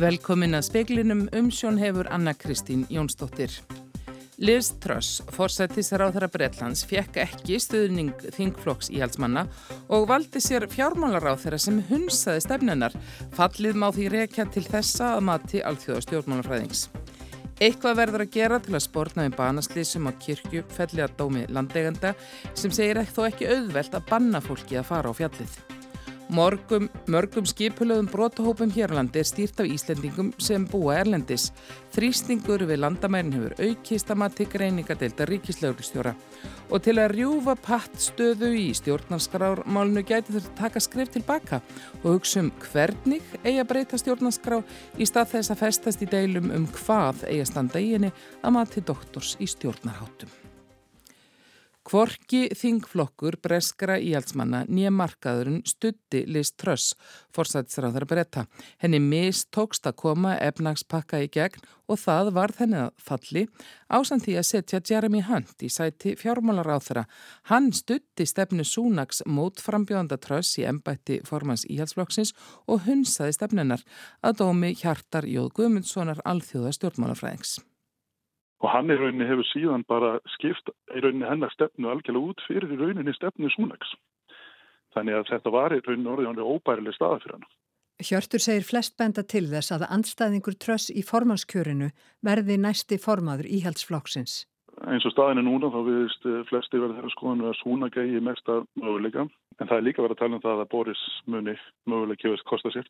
Velkomin að speiklinum umsjón hefur Anna Kristín Jónsdóttir. Liz Truss, forsættisráðara Breitlands, fekk ekki stuðning þingflokks íhaldsmanna og valdi sér fjármálaráþara sem hunsaði stefnunar. Fallið má því rekja til þessa að mati alþjóða stjórnmálafræðings. Eitthvað verður að gera til að spórna við banaslýsum á kirkju felli að dómi landeganda sem segir ekki þó ekki auðvelt að banna fólki að fara á fjallið. Morgum, mörgum skipulöðum brotahópum hérlandi er stýrt af Íslendingum sem búa erlendis. Þrýstingur við landamærin hefur aukist að mati greiningadeilda ríkislauglistjóra. Og til að rjúfa pattstöðu í stjórnarskrármálnu gæti þurft að taka skrif tilbaka og hugsa um hvernig eigi að breyta stjórnarskrá í stað þess að festast í deilum um hvað eigi að standa í henni að mati doktors í stjórnarháttum. Kvorki þingflokkur breskara íhaldsmanna nýja markaðurinn stutti Liz Truss, forsættisráðara breyta. Henni mistókst að koma efnagspakka í gegn og það var þenni að falli ásamt því að setja Jeremy Hunt í sæti fjármálaráþara. Hann stutti stefnu Súnaks mót frambjóðanda Truss í embætti formans íhaldsflokksins og hunsaði stefnunar að dómi hjartar Jóð Guðmundssonar alþjóða stjórnmálafræðings og hann í rauninni hefur síðan bara skipt í rauninni hennar stefnu algjörlega út fyrir í rauninni stefnu Súnaks. Þannig að þetta var í rauninni orðið óbærileg staða fyrir hann. Hjörtur segir flest benda til þess að andstæðingur tröss í formannskjörinu verði næsti formaður íhaldsflokksins. Eins og staðinu núna þá viðist eh, flesti verður þeirra skoðanu að Súnaka í mesta möguleika en það er líka verið að tala um það að Boris muni möguleika kefast kosta sér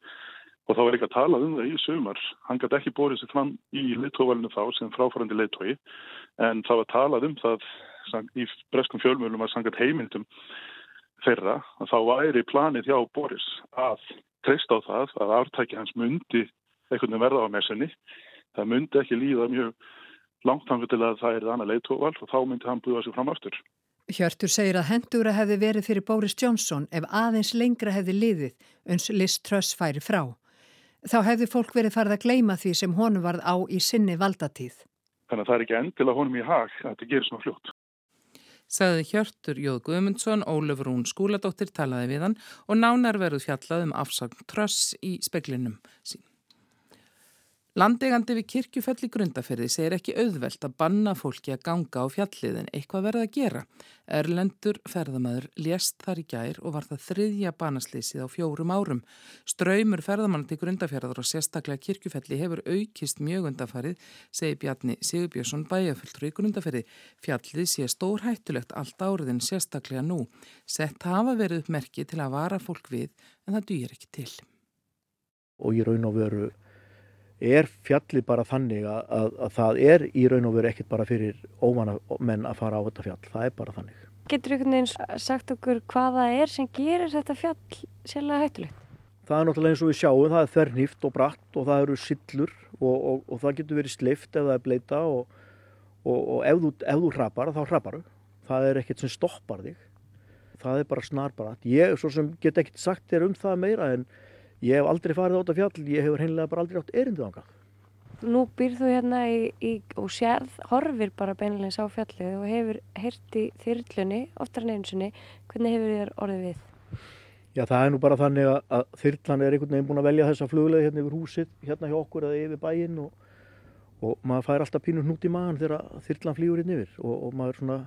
og þá er ekki að tala um það í sumar. Hann gæti ekki borðið sér fram í leittóvalinu þá sem fráfærandi leittói en það var talað um það í breskum fjölmjölum að sangat heimildum þeirra að þá væri planið hjá Boris að treysta á það að ártæki hans myndi einhvern veginn verða á messunni. Það myndi ekki líða mjög langt hann til að það er annað leittóval og þá myndi hann búið á sig fram aftur. Hjörtur segir að hendura hefði verið fyrir Boris Johnson ef aðeins lengra hefði liðið uns Liz Truss færi frá. Þá hefði fólk verið farið að gleima því sem honum varð á í sinni valdatíð. Þannig að það er ekki endilega honum í hag að þetta gerir svona fljótt. Saði Hjörtur Jóð Guðmundsson, Ólefur Rún skúladóttir talaði við hann og nánar verið fjallað um afsagn tröss í speklinum sín. Landegandi við kirkjufell í grundaferði segir ekki auðvelt að banna fólki að ganga á fjalliðin eitthvað verða að gera. Erlendur ferðamæður lést þar í gær og var það þriðja banaslýsið á fjórum árum. Ströymur ferðamann til grundaferðar og sérstaklega kirkjufelli hefur aukist mjög undafarið, segir Bjarni Sigurbjörnsson bæjafulltrú í grundaferði. Fjallið sé stór hættulegt allt áriðin sérstaklega nú. Sett hafa verið upp merki til að vara fólk við en það dýr ekki til. Og ég raun og veru er fjallið bara þannig að, að, að það er í raun og veru ekkert bara fyrir óvana menn að fara á þetta fjall, það er bara þannig. Getur ykkur neins sagt okkur hvaða er sem gerir þetta fjall sérlega hættulegt? Það er náttúrulega eins og við sjáum, það er þernýft og bratt og það eru sillur og, og, og það getur verið sleift ef það er bleita og, og ef þú, þú hrapar þá hraparu. Það er ekkert sem stoppar þig. Það er bara snar bratt. Ég svo sem get ekkert sagt þér um það meira en Ég hef aldrei farið á þetta fjall, ég hefur heimlega bara aldrei átt erindið ánga. Nú býr þú hérna í, í, og sérð, horfir bara beinleins á fjallið og hefur heyrti þyrlunni, oftar en einsunni, hvernig hefur þér orðið við? Já, það er nú bara þannig að, að þyrlan er einhvern veginn búin að velja þessa flugleði hérna yfir húsið, hérna hjá okkur eða yfir bæinn og, og maður fær alltaf pínu hnút í maðan þegar þyrlan flýgur inn yfir og, og maður svona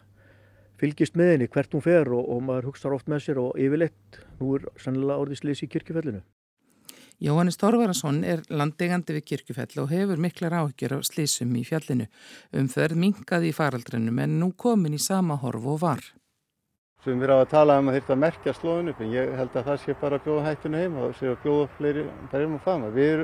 fylgist með henni hvert hún fer og, og maður hugsaður oft með sér og yfirleitt, nú er sannlega orðið slis í kirkjufellinu. Jóhannes Þorvarason er landegandi við kirkufell og hefur miklar áhyggjur af slísum í fjallinu. Umferð minkaði í faraldrinum en nú komin í sama horf og var. Sem við erum að tala um að þetta merkja slóðun upp en ég held að það sé bara að bjóða hættinu heim og sé að bjóða fleiri berjum og fama. Er,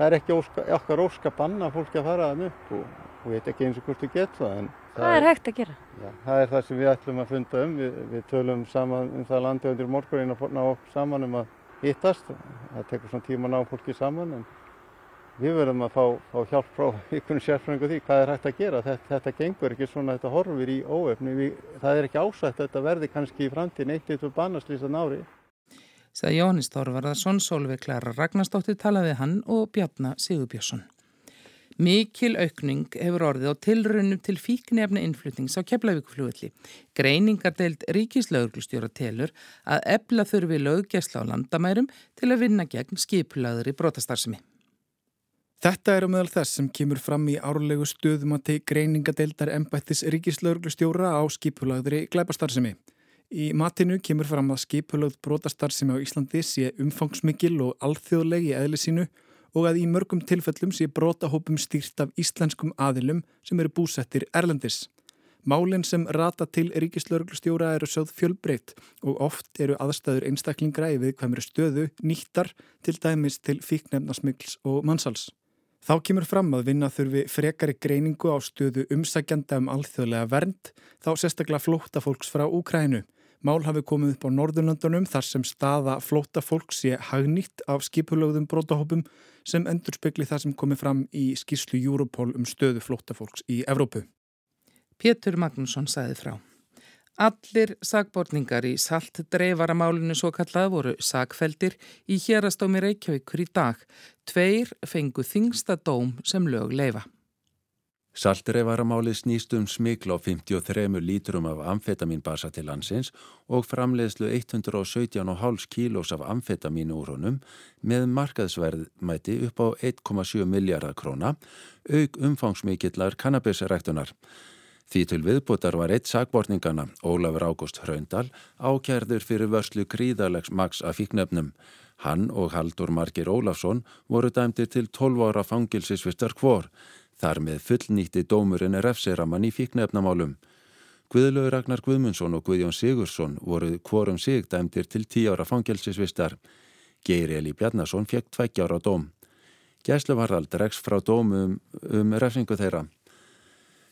það er ekki óska, okkar óska banna fólki að fara að upp og, og veit ekki eins og hvort við getum það. Hvað er hægt að gera? Já, það er það sem við ætlum að funda um. Við, við tölum saman um það landið morgunin og ná saman um að hittast. Það tekur svona tíma að ná fólki saman en við verðum að fá, fá hjálp frá ykkurinn sérfrængu því hvað er hægt að gera. Þetta, þetta gengur ekki svona, þetta horfir í óöfni. Það er ekki ásætt að þetta verði kannski í framtíðin eitt eitt og bannaslýsan ári. Sæði Jóhannes Þorvarðarsson, Solveig Klara Ragnarstóttir talaði hann og Bjarnar Sigurbjörnsson. Mikil aukning hefur orðið á tilraunum til fíknefna innflutnings á keflavíkuflugulli. Greiningardeild ríkislauglustjóra telur að ebla þurfi löggesla á landamærum til að vinna gegn skipulaður í brotastarsmi. Þetta er á meðal þess sem kemur fram í árlegu stöðumati greiningadeildar embættis ríkislauglustjóra á skipulagðri glæpastarsemi. Í matinu kemur fram að skipulagð brotastarsemi á Íslandi sé umfangsmikil og alþjóðleg í eðli sínu og að í mörgum tilfellum sé brotahópum stýrt af íslenskum aðilum sem eru búsettir Erlendis. Málinn sem rata til ríkislauglustjóra eru sögð fjölbreytt og oft eru aðstæður einstaklingra í viðkvæmri stöðu nýttar til dæmis til fíknefnasmygls og mannsals. Þá kemur fram að vinna þurfi frekari greiningu á stöðu umsækjanda um alþjóðlega vernd þá sérstaklega flóta fólks frá Úkrænu. Mál hafi komið upp á Norðurlandunum þar sem staða flóta fólks sé hagnýtt af skipulögðum brótahópum sem endur spekli það sem komið fram í skýrslu Europol um stöðu flóta fólks í Evrópu. Pétur Magnússon sagði frá. Allir sagbortningar í salt dreifaramálinu svo kallað voru sagfeldir í hérastómi Reykjavíkur í dag. Tveir fengu þingsta dóm sem lög leifa. Saltreifaramálið snýst um smikl á 53 lítrum af amfetaminbasa til landsins og framleiðslu 117,5 kílós af amfetamin úr honum með markaðsverðmæti upp á 1,7 miljardar króna, auk umfangsmikillar kannabisræktunar. Því til viðbútar var eitt sagbortningana, Ólafur Ágúst Hraundal, ákjærður fyrir vörslu gríðarlegs maks af fíknefnum. Hann og Haldur Margir Ólafsson voru dæmdir til 12 ára fangilsisvistar hvor. Þar með fullnýtti dómurinn refseraman í fíknefnamálum. Guðlaur Ragnar Guðmundsson og Guðjón Sigursson voru hvorum sig dæmdir til 10 ára fangilsisvistar. Geir Eli Bjarnason fekk 2 ára dóm. Gæsluvarðald reks frá dómum um refsingu þeirra.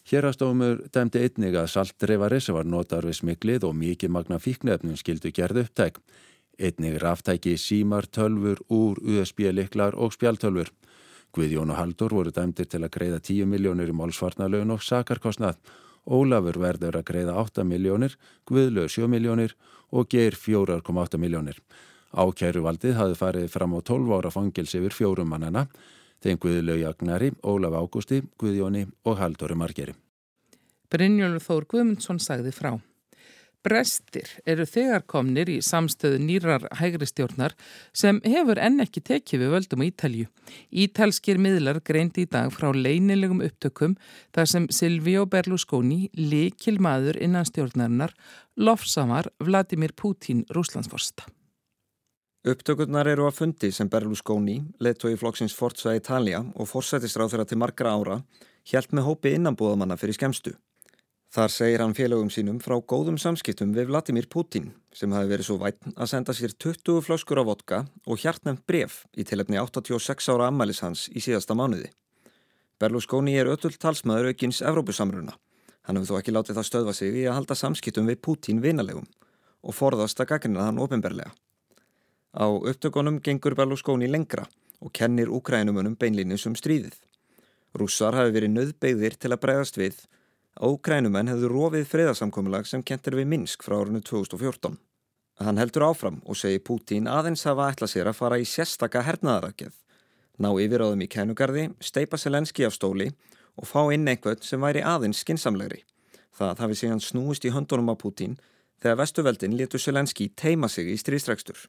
Hérastómur dæmdi einnig að saltreifari sem var notar við smiklið og mikið magna fíknefnum skildu gerð upptæk. Einnig ráftæki símar, tölfur, úr, USB-liklar og spjaltölfur. Guðjón og Haldur voru dæmdir til að greiða 10 miljónir í málsvarnalögun og sakarkostnað. Ólafur verður að greiða 8 miljónir, Guðlög 7 miljónir og Geir 4,8 miljónir. Ákæruvaldið hafði farið fram á 12 ára fangils yfir fjórum mannana þeim Guðlaug Jagnari, Ólaf Ágústi, Guðjóni og Haldóri Margeri. Brynjólur Þór Guðmundsson sagði frá. Brestir eru þegar komnir í samstöðu nýrar hægri stjórnar sem hefur enn ekki tekið við völdum á Ítalju. Ítalskir miðlar greindi í dag frá leinilegum upptökum þar sem Silvio Berlusconi, likil maður innan stjórnarinnar, lofsamar Vladimir Putin rúslandsforsta. Upptökurnar eru að fundi sem Berlusconi, leittói flokksins Forza Italia og forsætistráð þeirra til margra ára, hjælt með hópi innanbúðamanna fyrir skemstu. Þar segir hann félögum sínum frá góðum samskiptum við Vladimir Putin sem hafi verið svo vætn að senda sér 20 flöskur af vodka og hjartnefn bref í tilefni 86 ára ammælis hans í síðasta mánuði. Berlusconi er öll talsmaður aukins Evrópusamruna. Hann hefur þó ekki látið það stöðva sig í að halda samskiptum við Putin vinalegum og forðast að gagnina hann ofinberlega. Á upptökunum gengur Berlusconi lengra og kennir Úkrænumunum beinlinni sem um stríðið. Rússar hafi verið nöðbeigðir til að bregðast við að Úkrænumenn hefðu rofið friðarsamkomilag sem kentir við Minsk frá árunni 2014. Hann heldur áfram og segir Pútín aðeins hafa ætla sér að fara í sérstaka hernaðarakið, ná yfiráðum í kænugarði, steipa Selenski af stóli og fá inn einhvern sem væri aðeins skinsamlegri. Það hafi síðan snúist í höndunum á Pútín þegar vestuveldin letu Selenski teima sig í stríðstrækstur.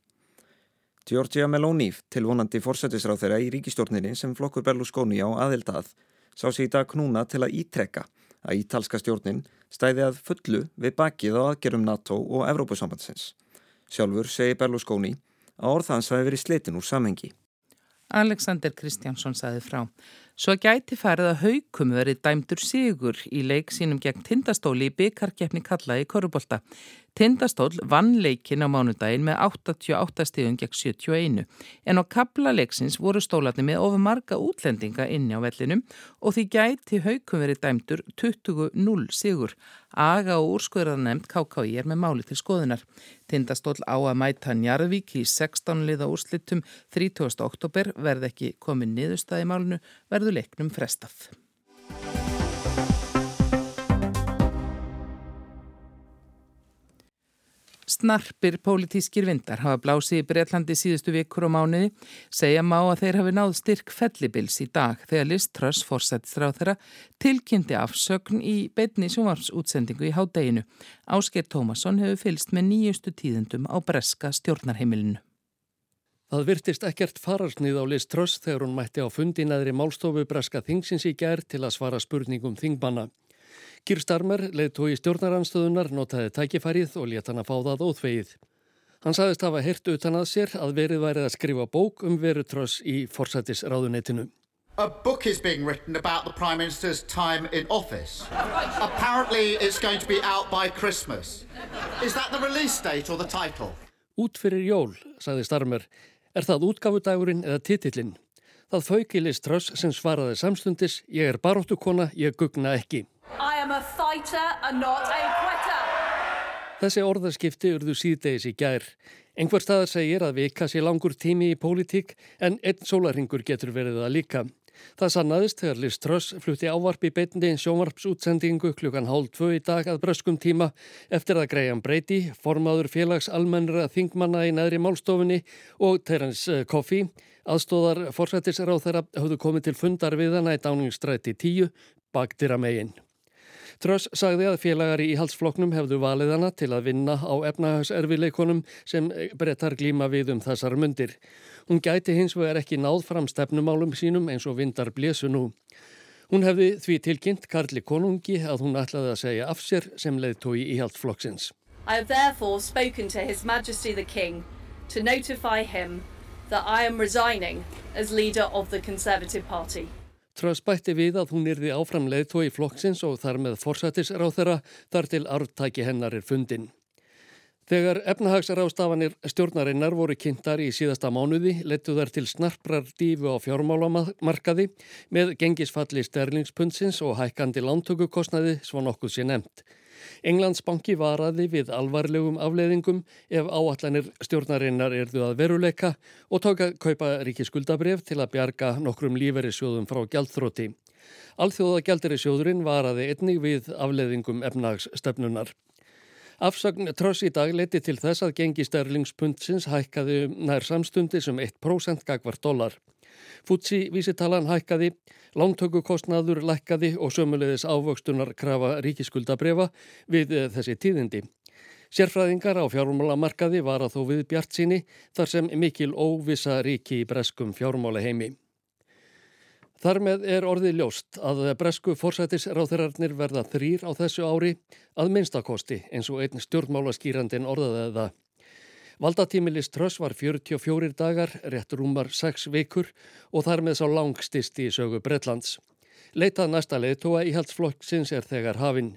Giorgia Meloni, tilvonandi fórsættisráð þeirra í ríkistjórninni sem flokkur Berlusconi á aðildað, sá sig í dag knúna til að ítrekka að ítalska stjórnin stæði að fullu við bakið á aðgerum NATO og Evrópusambandsins. Sjálfur segi Berlusconi að orðans hafi verið slitin úr samhengi. Alexander Kristjánsson saði frá. Svo gæti farið að haukum verið dæmdur sigur í leik sínum gegn tindastóli í byggarkeppni kalla í Körubólta. Tindastól vann leikin á mánudagin með 88 stíðun gegn 71 en á kaplaleiksins voru stólarni með ofur marga útlendinga inni á vellinum og því gæti haukum verið dæmdur 20-0 sigur. Aga og úrskurðarnemnd KKI er með máli til skoðunar. Tindastól á að mæta Njarðvík í 16 liða úrslitum 30. oktober verð ekki komið niðurstaði málunu verður leiknum frestað. Snarpir pólitískir vindar hafa blásið í Breitlandi síðustu vikur og mánuði segja má að þeir hafi náð styrk fellibils í dag þegar Liz Truss fórsættstráð þeirra tilkynnti afsögn í beitni sjónvarsútsendingu í hádeginu. Ásker Tómasson hefur fylst með nýjustu tíðendum á breska stjórnarheimilinu. Það virtist ekkert fararsnið á list tröss þegar hún mætti á fundinæðri málstofu Breska Þingsins í gær til að svara spurningum þingmanna. Kýr Starmer, leittói stjórnaranstöðunar, notaði tækifærið og leta hann að fá það óþvegið. Hann sagðist hafa hirt utan að sér að verið værið að skrifa bók um veru tröss í forsætisráðunetinu. A book is being written about the Prime Minister's time in office. Apparently it's going to be out by Christmas. Is that the release date or the title? Út fyrir jól, sagði Starmer, Er það útgáfudagurinn eða titillinn? Það fauki Liz Truss sem svaraði samstundis, ég er baróttukona, ég gugna ekki. Þessi orðaskipti urðu síðdeis í gær. Engvar staðar segir að vika sé langur tími í pólitík en einn sólaringur getur verið það líka. Það sannaðist þegar Liz Truss flutti ávarp í beitndi sjónvarpsútsendingu klukkan hálf tvö í dag að bröskum tíma eftir að Graham Brady, formaður félags almennra þingmanna í neðri málstofunni og Terence Coffey, aðstóðar forsættisráð þeirra höfðu komið til fundar við hana í dáningsstræti 10 baktir að meginn. Tröss sagði að félagari í halsfloknum hefðu valið hana til að vinna á efnahagserfileikonum sem brettar glíma við um þessar mundir. Hún gæti hins vegar ekki náð fram stefnumálum sínum eins og vindar blésu nú. Hún hefði því tilkynnt Karli Konungi að hún ætlaði að segja af sér sem leiðtói í haldflokksins. I have therefore spoken to His Majesty the King to notify him that I am resigning as leader of the Conservative Party. Tröðs bætti við að hún yrði áframleið tói flokksins og þar með forsætisráð þeirra þar til arftæki hennar er fundin. Þegar efnahagsrástafanir stjórnarinnar voru kynntar í síðasta mánuði letu þar til snarprar dífu á fjármálamarkaði með gengisfalli sterlingspunsins og hækkandi lántökukostnaði svo nokkuð sé nefnt. Englandsbanki varaði við alvarlegum afleiðingum ef áallanir stjórnarinnar erðu að veruleika og tók að kaupa ríkiskuldabref til að bjarga nokkrum líferisjóðum frá gjaldþróti. Alþjóða gjaldirisjóðurinn varaði einnig við afleiðingum efnagsstöfnunar. Afsagn tröss í dag leti til þess að gengi sterlingspundsins hækkaði nær samstundi sem 1% gagvar dólar. Futsi vísitalan hækkaði Lántökukostnaður lækkaði og sömulegðis ávöxtunar krafa ríkiskuldabrefa við eh, þessi tíðindi. Sérfræðingar á fjármálamarkaði var að þó við bjart síni þar sem mikil óvisa ríki í breskum fjármála heimi. Þar með er orðið ljóst að bresku forsætisráþurarnir verða þrýr á þessu ári að minnstakosti eins og einn stjórnmálaskýrandin orðaði það. Valdatímilis Tröss var 44 dagar, rétt rúmar 6 vikur og þar með sá langstist í sögu Bretlands. Leitað næsta leiðtóa í haldsflokksins er þegar hafinn.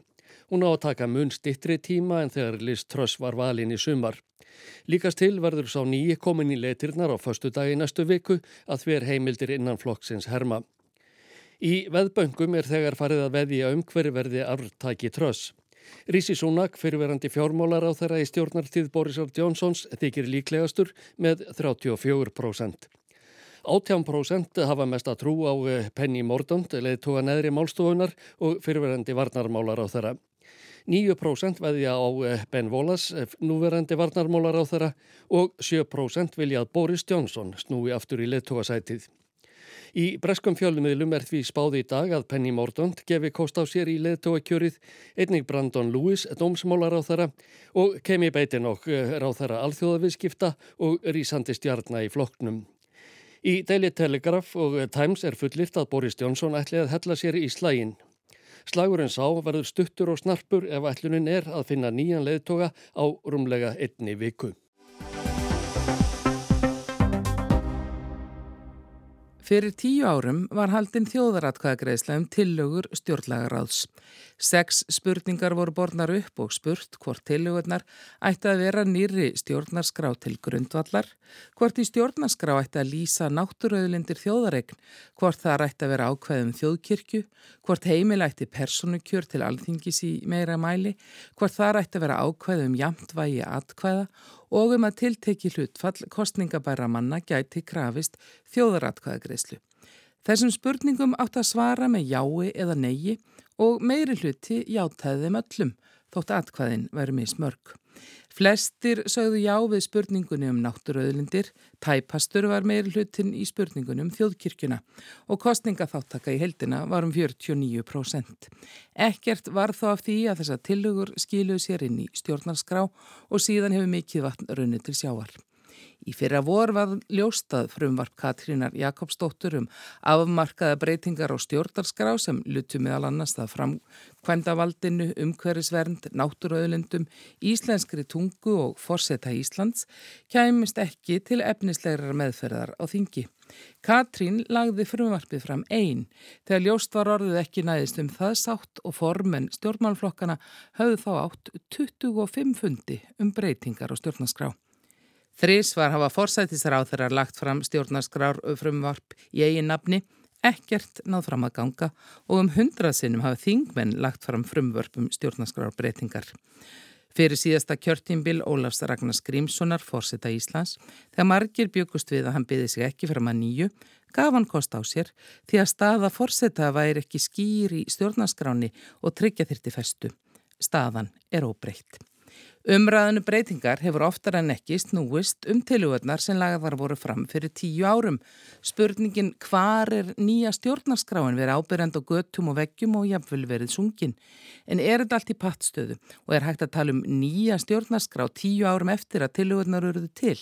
Hún á að taka mun stittri tíma en þegar Liz Tröss var valin í sumar. Líkast til verður sá nýji komin í leitirnar á förstu dagi næstu viku að þver heimildir innan flokksins herma. Í veðböngum er þegar farið að veðja um hverju verði arftæki Tröss. Rísi Súnak, fyrirverandi fjármólar á þeirra í stjórnartíð Borisar Jónsons, þykir líklegastur með 34%. 18% hafa mest að trú á eh, Penny Mordaunt, leið tóa neðri málstofunar og fyrirverandi varnarmálar á þeirra. 9% veðja á eh, Ben Volas, eh, núverandi varnarmálar á þeirra og 7% vilja að Boris Johnson snúi aftur í leittóasætið. Í breskum fjölummiðlum er því spáði í dag að Penny Mordaunt gefi kost á sér í leðtóakjörið, einnig Brandon Lewis, dómsmálar á þeirra og Kemi Beitinokk á þeirra alþjóðaviðskipta og rísandi stjarnar í flokknum. Í Daily Telegraph og Times er fullirt að Boris Johnson ætli að hella sér í slægin. Slagurinn sá verður stuttur og snarpur ef ætlunin er að finna nýjan leðtoga á rúmlega einni viku. Fyrir tíu árum var haldinn þjóðaratkvæðagreisla um tillögur stjórnlagaráðs. Seks spurningar voru borðnar upp og spurt hvort tillögurnar ætti að vera nýri stjórnarskrá til grundvallar, hvort í stjórnarskrá ætti að lýsa náttúröðlindir þjóðaregn, hvort það ætti að vera ákveðum þjóðkirkju, hvort heimil ætti personukjör til alþingis í meira mæli, hvort það ætti að vera ákveðum jamtvægi atkvæða og um að tilteki hlutfall kostningabæra manna gæti krafist þjóðaratkvæðagreyslu. Þessum spurningum átt að svara með jái eða neigi og meiri hluti játæði þeim öllum, þótt atkvæðin væri mismörg. Flestir sögðu já við spurningunni um náttúröðlindir, tæpastur var meiri hlutin í spurningunni um þjóðkirkjuna og kostningaþáttaka í heldina var um 49%. Ekkert var þó af því að þessa tillögur skiluð sér inn í stjórnarskrá og síðan hefur mikið vatn runni til sjávar. Í fyrra vor var ljóstað frumvarp Katrínar Jakobsdóttur um afmarkaða breytingar á stjórnarskrá sem lutu meðal annars það framkvæmdavaldinu, umhverfisvernd, náttúröðlendum, íslenskri tungu og forseta Íslands kæmist ekki til efnislegar meðferðar á þingi. Katrín lagði frumvarpið fram einn þegar ljóst var orðið ekki næðist um það sátt og formen stjórnmálflokkana höfðu þá átt 25 fundi um breytingar á stjórnarskrá. Þrís var hafa forsætisráð þeirra lagt fram stjórnarskrár frumvarp í eigin nafni, ekkert náð fram að ganga og um hundrað sinnum hafa þingmenn lagt fram frumvörp um stjórnarskrár breytingar. Fyrir síðasta kjörtímbil Ólafs Ragnars Grímssonar, fórseta Íslands, þegar margir byggust við að hann byði sig ekki fyrir maður nýju, gaf hann kost á sér því að staða fórseta væri ekki skýr í stjórnarskráni og tryggja þyrti festu. Staðan er óbreytt. Umræðinu breytingar hefur oftar en ekki snúist um tilugurnar sem lagðar voru fram fyrir tíu árum. Spurningin hvar er nýja stjórnarskráin verið ábyrjand á göttum og veggjum og jafnvel verið sungin. En er þetta allt í pattstöðu og er hægt að tala um nýja stjórnarskrá tíu árum eftir að tilugurnar eruðu til?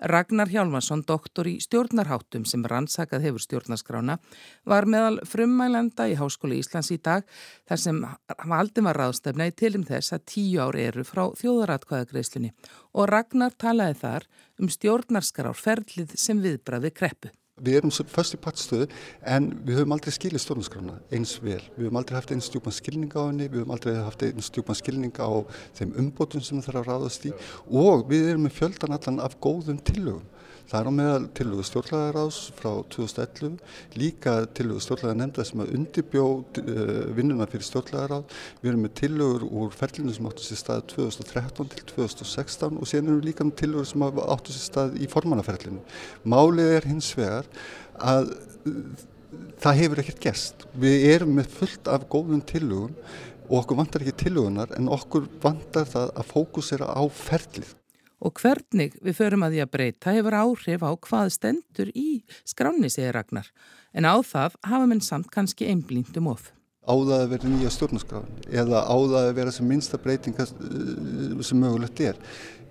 Ragnar Hjálmarsson, doktor í stjórnarháttum sem rannsakað hefur stjórnarskrána, var meðal frummælenda í Háskóli Íslands í dag þar sem aldrei var ráðstefna í tilum þess að tíu ár eru frá þjóðaratkvæðagreislunni og Ragnar talaði þar um stjórnarskrárferðlið sem viðbraði kreppu. Við erum fyrst í pattstöðu en við höfum aldrei skilið stjórnarskrána eins vel. Við höfum aldrei haft einn stjúpan skilning á henni, við höfum aldrei haft einn stjúpan skilning á þeim umbótum sem það þarf að ráðast í og við erum með fjöldan allan af góðum tillögum. Það er á meðal tillögu stjórnlagaráðs frá 2011, líka tillögu stjórnlaga nefnda sem að undirbjó uh, vinnuna fyrir stjórnlagaráð. Við erum með tillögur úr ferlinu sem áttu sér stað 2013 til 2016 og síðan erum við líka með tillögur sem áttu sér stað í formannaferlinu. Málið er hins vegar að það hefur ekkert gerst. Við erum með fullt af góðum tillögum og okkur vantar ekki tillögunar en okkur vantar það að fókusera á ferlið og hvernig við förum að því að breyta hefur áhrif á hvað stendur í skráni, segir Ragnar. En á það hafa menn samt kannski einblíndum of. Áða að vera nýja stjórnarskráin eða áða að vera sem minnsta breytinga eh, sem mögulegt er.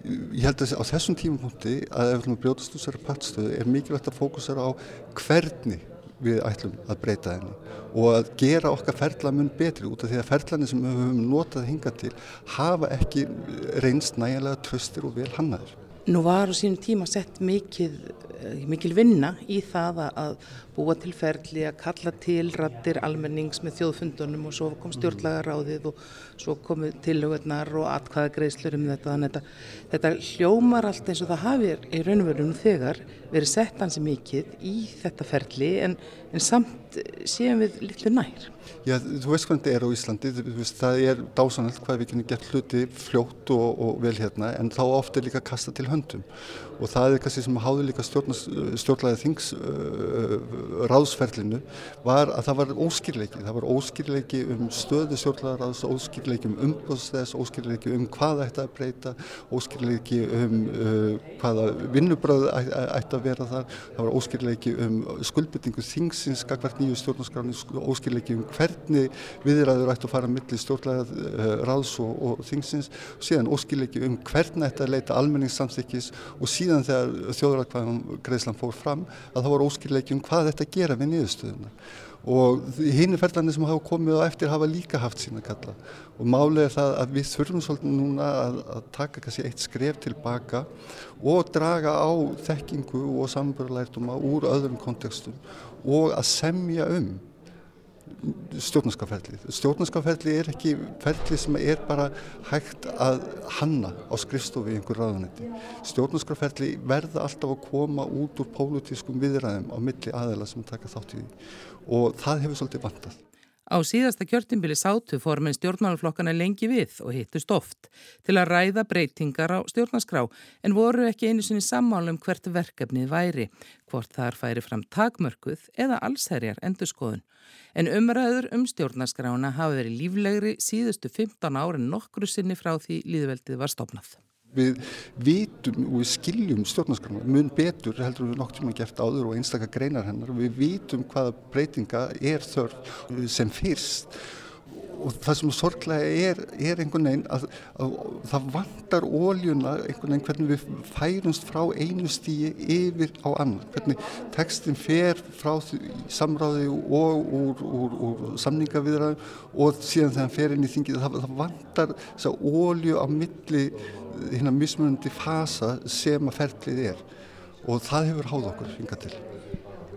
Ég held að á þessum tímapunkti að ef við viljum brjótast úr sér pattstöðu er mikilvægt að fókusera á hvernig við ætlum að breyta henni og að gera okkar ferlamun betri út af því að ferlanir sem við höfum notað hinga til hafa ekki reynst nægilega tröstir og vel hannaður. Nú var á sínum tíma sett mikil, eh, mikil vinna í það að búa til ferli að kalla til rattir almennings með þjóðfundunum og svo kom stjórnlagaráðið og svo komu tilhugurnar og atkvæðagreislur um þetta. Þetta, þetta hljómar allt eins og það hafið í raunverðunum þegar verið sett hansi mikið í þetta ferli en, en samt séum við litlu nær. Já, þú veist hvernig þetta er á Íslandi, veist, það er dásanallt hvað við kynum gett hluti fljótt og, og vel hérna en þá ofta er líka kasta til höndum og það er kannski sem háður líka stjórnlæðið þings uh, ráðsferlinu var að það var óskýrleiki, það var óskýrleiki um stöðu stjórnlæðaráðs, óskýrleiki um umbúðstæðs, óskýrleiki um hvað ætti að breyta, óskýrleiki um uh, hvaða vinnubröð ætti að vera þar, það var óskýrleiki um skuldbyttingu þingsins, gagvart nýju stjórnarskráni, óskýrleiki um hvernig viðræður ætti að fara millir stjórnlæðaráðs og, og þingsins. Síðan óskýrleiki um hvernig ætti að leita almenningssamþykkis og síðan þegar þjóðræðkvæðan greiðslan fór fram að það var óskýrleiki um hvað þetta gera við niðurstöðuna. Og hinn er ferðarnir sem hafa komið á eftir hafa líka haft sína kalla og málið er það að við þurfum svolítið núna að, að taka kannski eitt skref tilbaka og draga á þekkingu og samburðlærduma úr öðrum kontekstum og að semja um stjórnarskaferðlið. Stjórnarskaferðlið er ekki ferðlið sem er bara hægt að hanna á skrifstofi í einhver ráðanetti. Stjórnarskaferðlið verða alltaf að koma út úr pólutískum viðræðum á milli aðela sem taka þátt í því og það hefur svolítið vantað. Á síðasta kjörtimbili sátu formin stjórnmálaflokkana lengi við og hittust oft til að ræða breytingar á stjórnarskrá en voru ekki einu sinni sammálum hvert verkefnið væri, hvort þar færi fram takmörkuð eða allsherjar endurskoðun. En umræður um stjórnarskrána hafi verið líflegri síðustu 15 árin nokkru sinni frá því líðveldið var stopnað. Við vitum og við skiljum stjórnarskrana mun betur heldur við nokk tíma gert áður og einstakar greinar hennar. Og við vitum hvaða breytinga er þörf sem fyrst. Og það sem sorglega er, er einhvern veginn að, að, að það vantar óljuna einhvern veginn hvernig við færumst frá einu stíi yfir á annan, hvernig tekstin fer frá samráði og úr, úr, úr samningaviðræðum og síðan þegar hann fer inn í þingið, það, það vantar þess að ólju á milli hérna mismunandi fasa sem að ferlið er og það hefur háð okkur hinga til.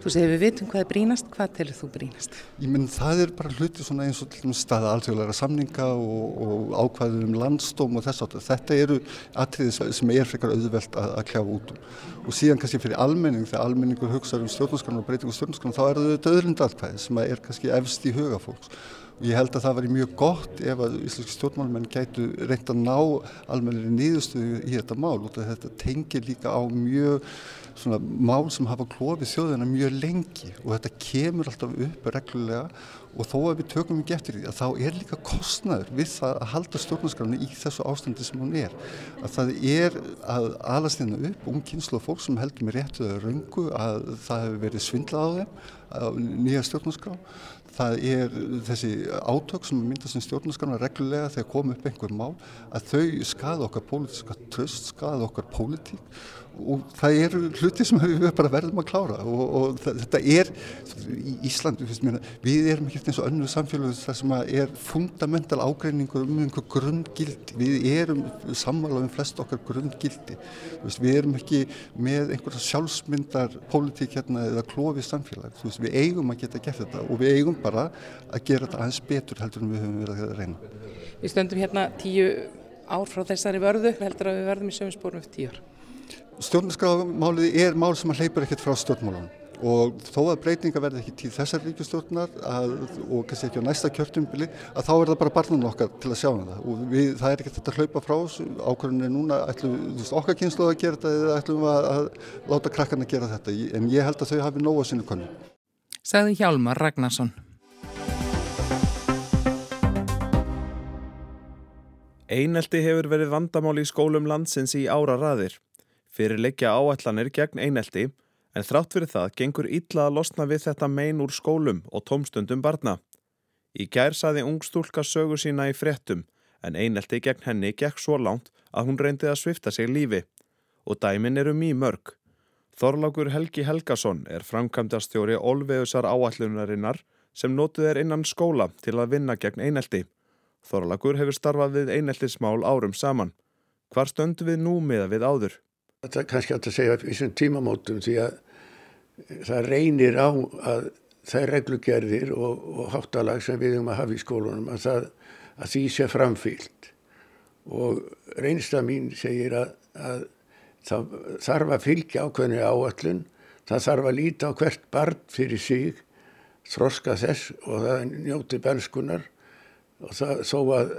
Þú segir við vitum hvað er brínast, hvað telur þú brínast? Ég menn það er bara hluti svona eins og staða alþjóðlega samninga og, og ákvæðið um landstóm og þess að þetta eru atriðið sem er frekar auðvelt að, að kljáfa út um. Og síðan kannski fyrir almenning, þegar almenningur hugsaður um stjórnarskrona og breytingu stjórnarskrona þá er það döðlindalkvæðið sem er kannski efst í huga fólks. Ég held að það væri mjög gott ef að íslenski stjórnmálmenn gætu reynd að ná almennilega nýðustuðu í þetta mál og þetta tengir líka á mjög svona mál sem hafa klófið þjóðina mjög lengi og þetta kemur alltaf upp reglulega og þó að við tökum ekki eftir því að þá er líka kostnaður við það að halda stjórnarskráni í þessu ástandi sem hún er. Að það er að alast hérna upp ung kynslu og fólk sem heldur með réttuða raungu að það hefur verið svindlað á þeim á nýja stjórnarskrá það er þessi átök sem myndast sem stjórnarskrana reglulega þegar kom upp einhver mál að þau skada okkar pólitíska tröst, skada okkar pólitík. Og það eru hluti sem við bara verðum að klára. Og, og þetta er í Íslandu, við erum ekki eins og önnu samfélag þar sem er fundamental ágreiningur um einhver grunngildi, við erum sammála um flest okkar grunngildi. Við erum ekki með einhverja sjálfsmyndar pólitík hérna eða klófið samfélag, við eigum að geta gert þetta og við eigum bara að gera þetta aðeins betur heldur en við höfum verið að reyna. Við stöndum hérna tíu ár frá þessari vörðu, heldur að við verðum í sögum spórum eftir tíu ár. Stjórnarskrámálið er mál sem að hleypur ekkert frá stjórnmálunum. Og þó að breytinga verði ekki tíð þessar ríkistjórnar að, og kannski ekki á næsta kjörtumbili að þá er það bara barnan okkar til að sjá um það. Og við, það er ekki þetta að hlaupa frá ákvörðunni núna, ætlum við okkar kynslu að gera þetta eða ætlum við að, að láta krakkarna gera þetta? En ég held að þau hafi nóga sinu konu. Sagði Hjálmar Ragnarsson. Einelti hefur verið vandamál í skólum landsins í ára raðir. Fyrir leikja áætlanir gegn einelti en þrátt fyrir það gengur illa að losna við þetta mein úr skólum og tómstundum barna. Í gær saði ungstúlka sögu sína í frettum en einelti gegn henni gekk svo langt að hún reyndi að svifta sig lífi og dæmin eru mý mörg. Þorlákur Helgi Helgason er framkvæmdastjóri Olveusar áallunarinnar sem notuð er innan skóla til að vinna gegn einelti. Þorlákur hefur starfað við eineltismál árum saman. Hvar stöndu við nú miða við áður? Það er kannski að segja í þessum tímamótum því að það reynir á að það er reglugerðir og, og háttalag sem við höfum að hafa í skólunum að, það, að því sé framfílt og reynsta mín segir að, að það þarf að fylgja ákveðinu áallun, það þarf að líta á hvert barn fyrir sig, þroska þess og það njóti bernskunar og það, þó að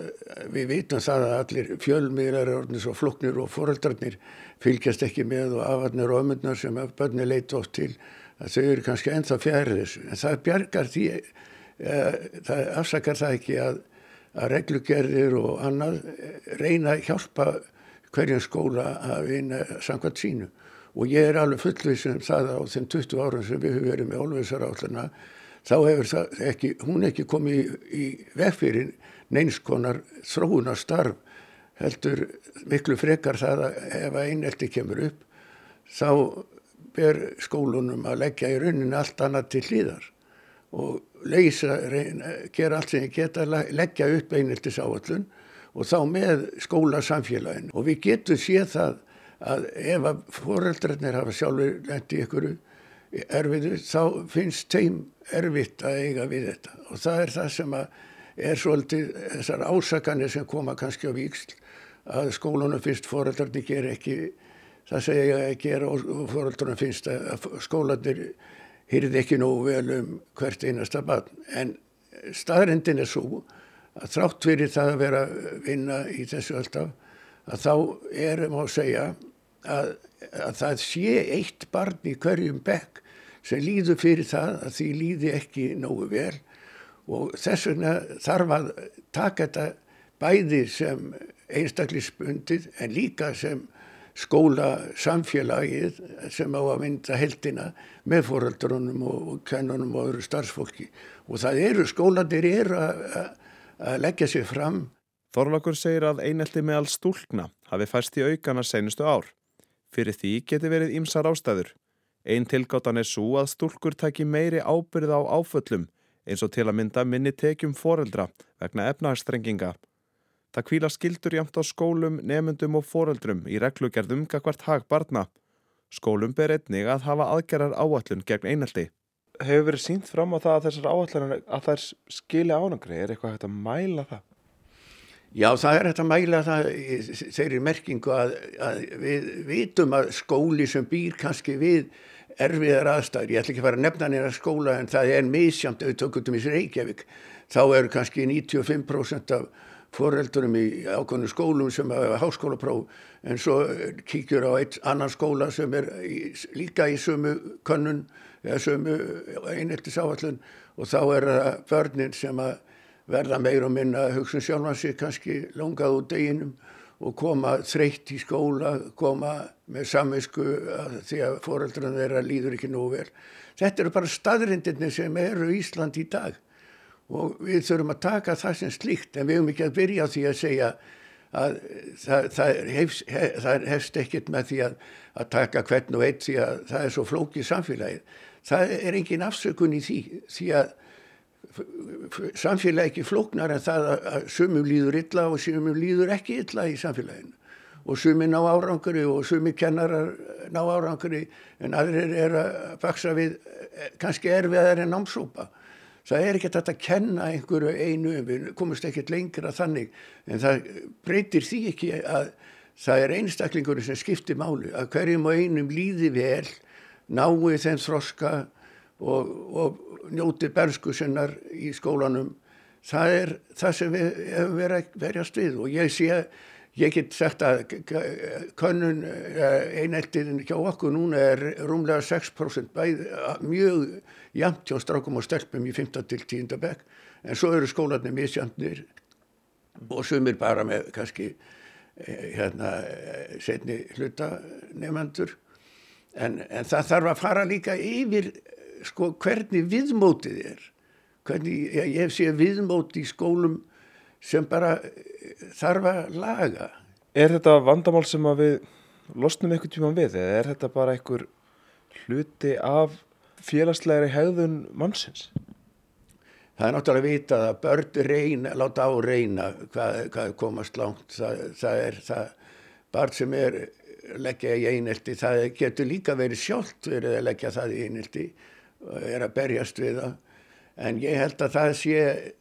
við vitum það að allir fjölmiðlar er orðin svo floknir og foreldrarnir fylgjast ekki með og afarnir og ömurnar sem börni leita oft til að þau eru kannski ennþá fjærið þessu. En það bjargar því eh, það afsakar það ekki að, að reglugerðir og annað eh, reyna að hjálpa hverjum skóla að vinna samkvæmt sínu. Og ég er alveg fullvísum það á þeim 20 árum sem við höfum verið með olveisar átluna þá hefur ekki, hún ekki komið í, í vegfyrir neinskonar þróunar starf heldur miklu frekar það að ef einelti kemur upp þá ber skólunum að leggja í rauninni allt annað til hlýðar og leysa, reyna, gera allt sem ég geta leggja upp eineltis áallun og þá með skólasamfélagin og við getum séð það að ef að foreldrarnir hafa sjálfur lendi ykkur erfiðu þá finnst þeim erfitt að eiga við þetta. Og það er það sem er svolítið þessar ásakanir sem koma kannski á víksl að skólunum finnst foreldrarni ger ekki það segja að gera og foreldrarni finnst að skólanir hýrði ekki nógu vel um hvert einasta barn. En staðrindin er svo að þrátt fyrir það að vera vinna í þessu alltaf að þá erum á að segja að, að það sé eitt barn í hverjum bekk sem líður fyrir það að því líði ekki nógu vel og þess vegna þarf að taka þetta bæði sem einstaklisbundið en líka sem skóla samfélagið sem á að mynda heldina með foröldrunum og kennunum og öðru starfsfólki og það eru skólanir eru að leggja sér fram. Þorlakur segir að einelti meðal stúlkna hafi fæst í aukana senustu ár. Fyrir því geti verið ymsar ástæður. Einn tilgáttan er svo að stúlkur taki meiri ábyrð á áföllum eins og til að mynda minni tekjum foreldra vegna efnahagstrenginga. Það kvíla skildur jamt á skólum, nefndum og foreldrum í reglugerðum gagvart hag barna. Skólum ber einnig að hafa aðgerrar áallun gegn einelti. Hefur verið sínt fram á það að þessar áallunar að þær skilja ánangri? Er eitthvað hægt að mæla það? Já, það er hægt að mæla það þeirri merkingu að, að við vitum að skóli sem býr kannski við erfiðar aðstæður, ég ætla ekki að fara að nefna nýra skóla en það er misjamt ef við tökum um í Reykjavík, þá eru kannski 95% af foreldurum í ákvæmnu skólum sem hafa háskólapróf en svo kíkjur á eitt annan skóla sem er í, líka í sömu könnun eða sömu eineltis áallun og þá er það börnin sem að verða meir og minna hugsun um sjálfan sig kannski longað úr deginum og koma þreytt í skóla, koma með samvisku að því að foreldrunum þeirra líður ekki nú vel. Þetta eru bara staðrindirni sem eru Ísland í dag og við þurfum að taka það sem slíkt en við höfum ekki að byrja því að segja að það, það, hefst, hef, það hefst ekkert með því að, að taka hvern og eitt því að það er svo flókið samfélagið. Það er engin afsökun í því því að samfélagi ekki flóknar en það að sumum líður illa og sumum líður ekki illa í samfélaginu og sumir ná árangri og sumir kennarar ná árangri en aðrir er að baksa við eh, kannski erfiðar en námsópa. Það er ekki að kenna einhverju einu, við komumst ekkert lengra þannig en það breytir því ekki að það er einstaklingur sem skiptir málu að hverjum og einum líði vel, nái þeim þroska og, og njóti bersku sinnar í skólanum það er það sem við hefum verið að verjast við og ég sé ég get sagt að könnun eineltiðin hjá okkur núna er rúmlega 6% bæð, mjög jamt hjá strákum og stelpum í 15 til 10. bekk en svo eru skólanir misjandnir og sumir bara með kannski eh, hérna setni hluta nefnendur en, en það þarf að fara líka yfir sko hvernig viðmótið er hvernig ég, ég sé viðmóti í skólum sem bara eh, þarf að laga Er þetta vandamál sem að við losnum einhvern tíma við eða er þetta bara einhver hluti af félagslegri hegðun mannsins? Það er náttúrulega að vita að börn reyna, láta á reyna hvað, hvað komast langt. Það, það er það, barn sem er leggja í einelti, það getur líka verið sjálft verið að leggja það í einelti er að berjast við það en ég held að það sé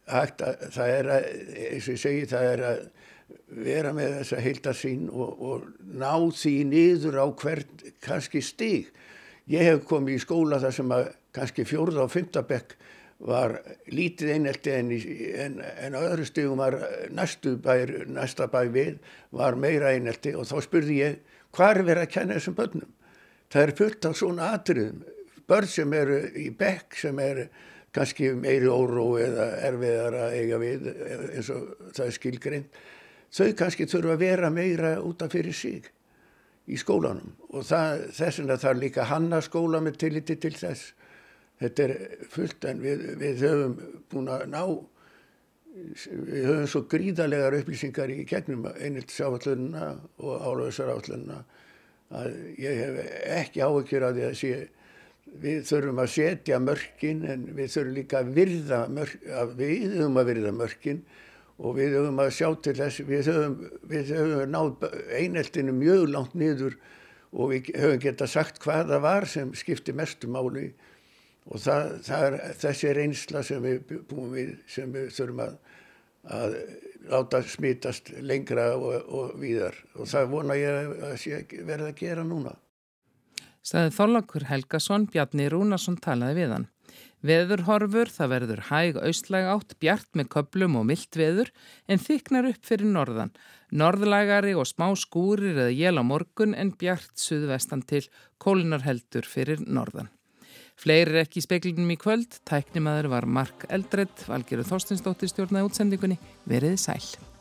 hægt að það er að, eins og ég segi, það er að vera með þessa heildasín og, og ná því niður á hvern kannski stig. Ég hef komið í skóla þar sem að kannski fjórða og fymtabekk var lítið einelti en, en, en öðru stigum var næstu bær, næsta bæ við var meira einelti og þá spurði ég hvað er verið að kenna þessum börnum? Það er fullt af svona atriðum börn sem eru í bekk sem eru kannski meiri óró eða erfiðar að eiga við eins og það er skilgrind þau kannski þurfa að vera meira útaf fyrir sig í skólanum. Og það, þess vegna þarf líka hanna skóla með tilliti til þess. Þetta er fullt en við, við höfum búin að ná við höfum svo gríðarlegar upplýsingar í gegnum einheltisáallunna og álöfsaráallunna að ég hef ekki áhugir að því að sé við þurfum að setja mörkin en við þurfum líka að virða mörkin, að við höfum að virða mörkin og við höfum að sjá til þess, við höfum, við höfum náð eineltinu mjög langt niður og við höfum geta sagt hvað það var sem skipti mestu máli og það, það er þessi reynsla sem við búum við, sem við þurfum að, að láta smitast lengra og, og víðar og það vona ég að verða að gera núna. Saði Þorlakur Helgason, Bjarni Rúnarsson talaði við hann. Veðurhorfur, það verður hæg austlæg átt, bjart með köplum og myllt veður en þyknar upp fyrir norðan. Norðlægari og smá skúrir eða jél á morgun en bjart suðvestan til kólinar heldur fyrir norðan. Fleiri er ekki í speklinum í kvöld, tæknimaður var Mark Eldred, valgeru Þorstinsdóttir stjórnaði útsendingunni, verið sæl.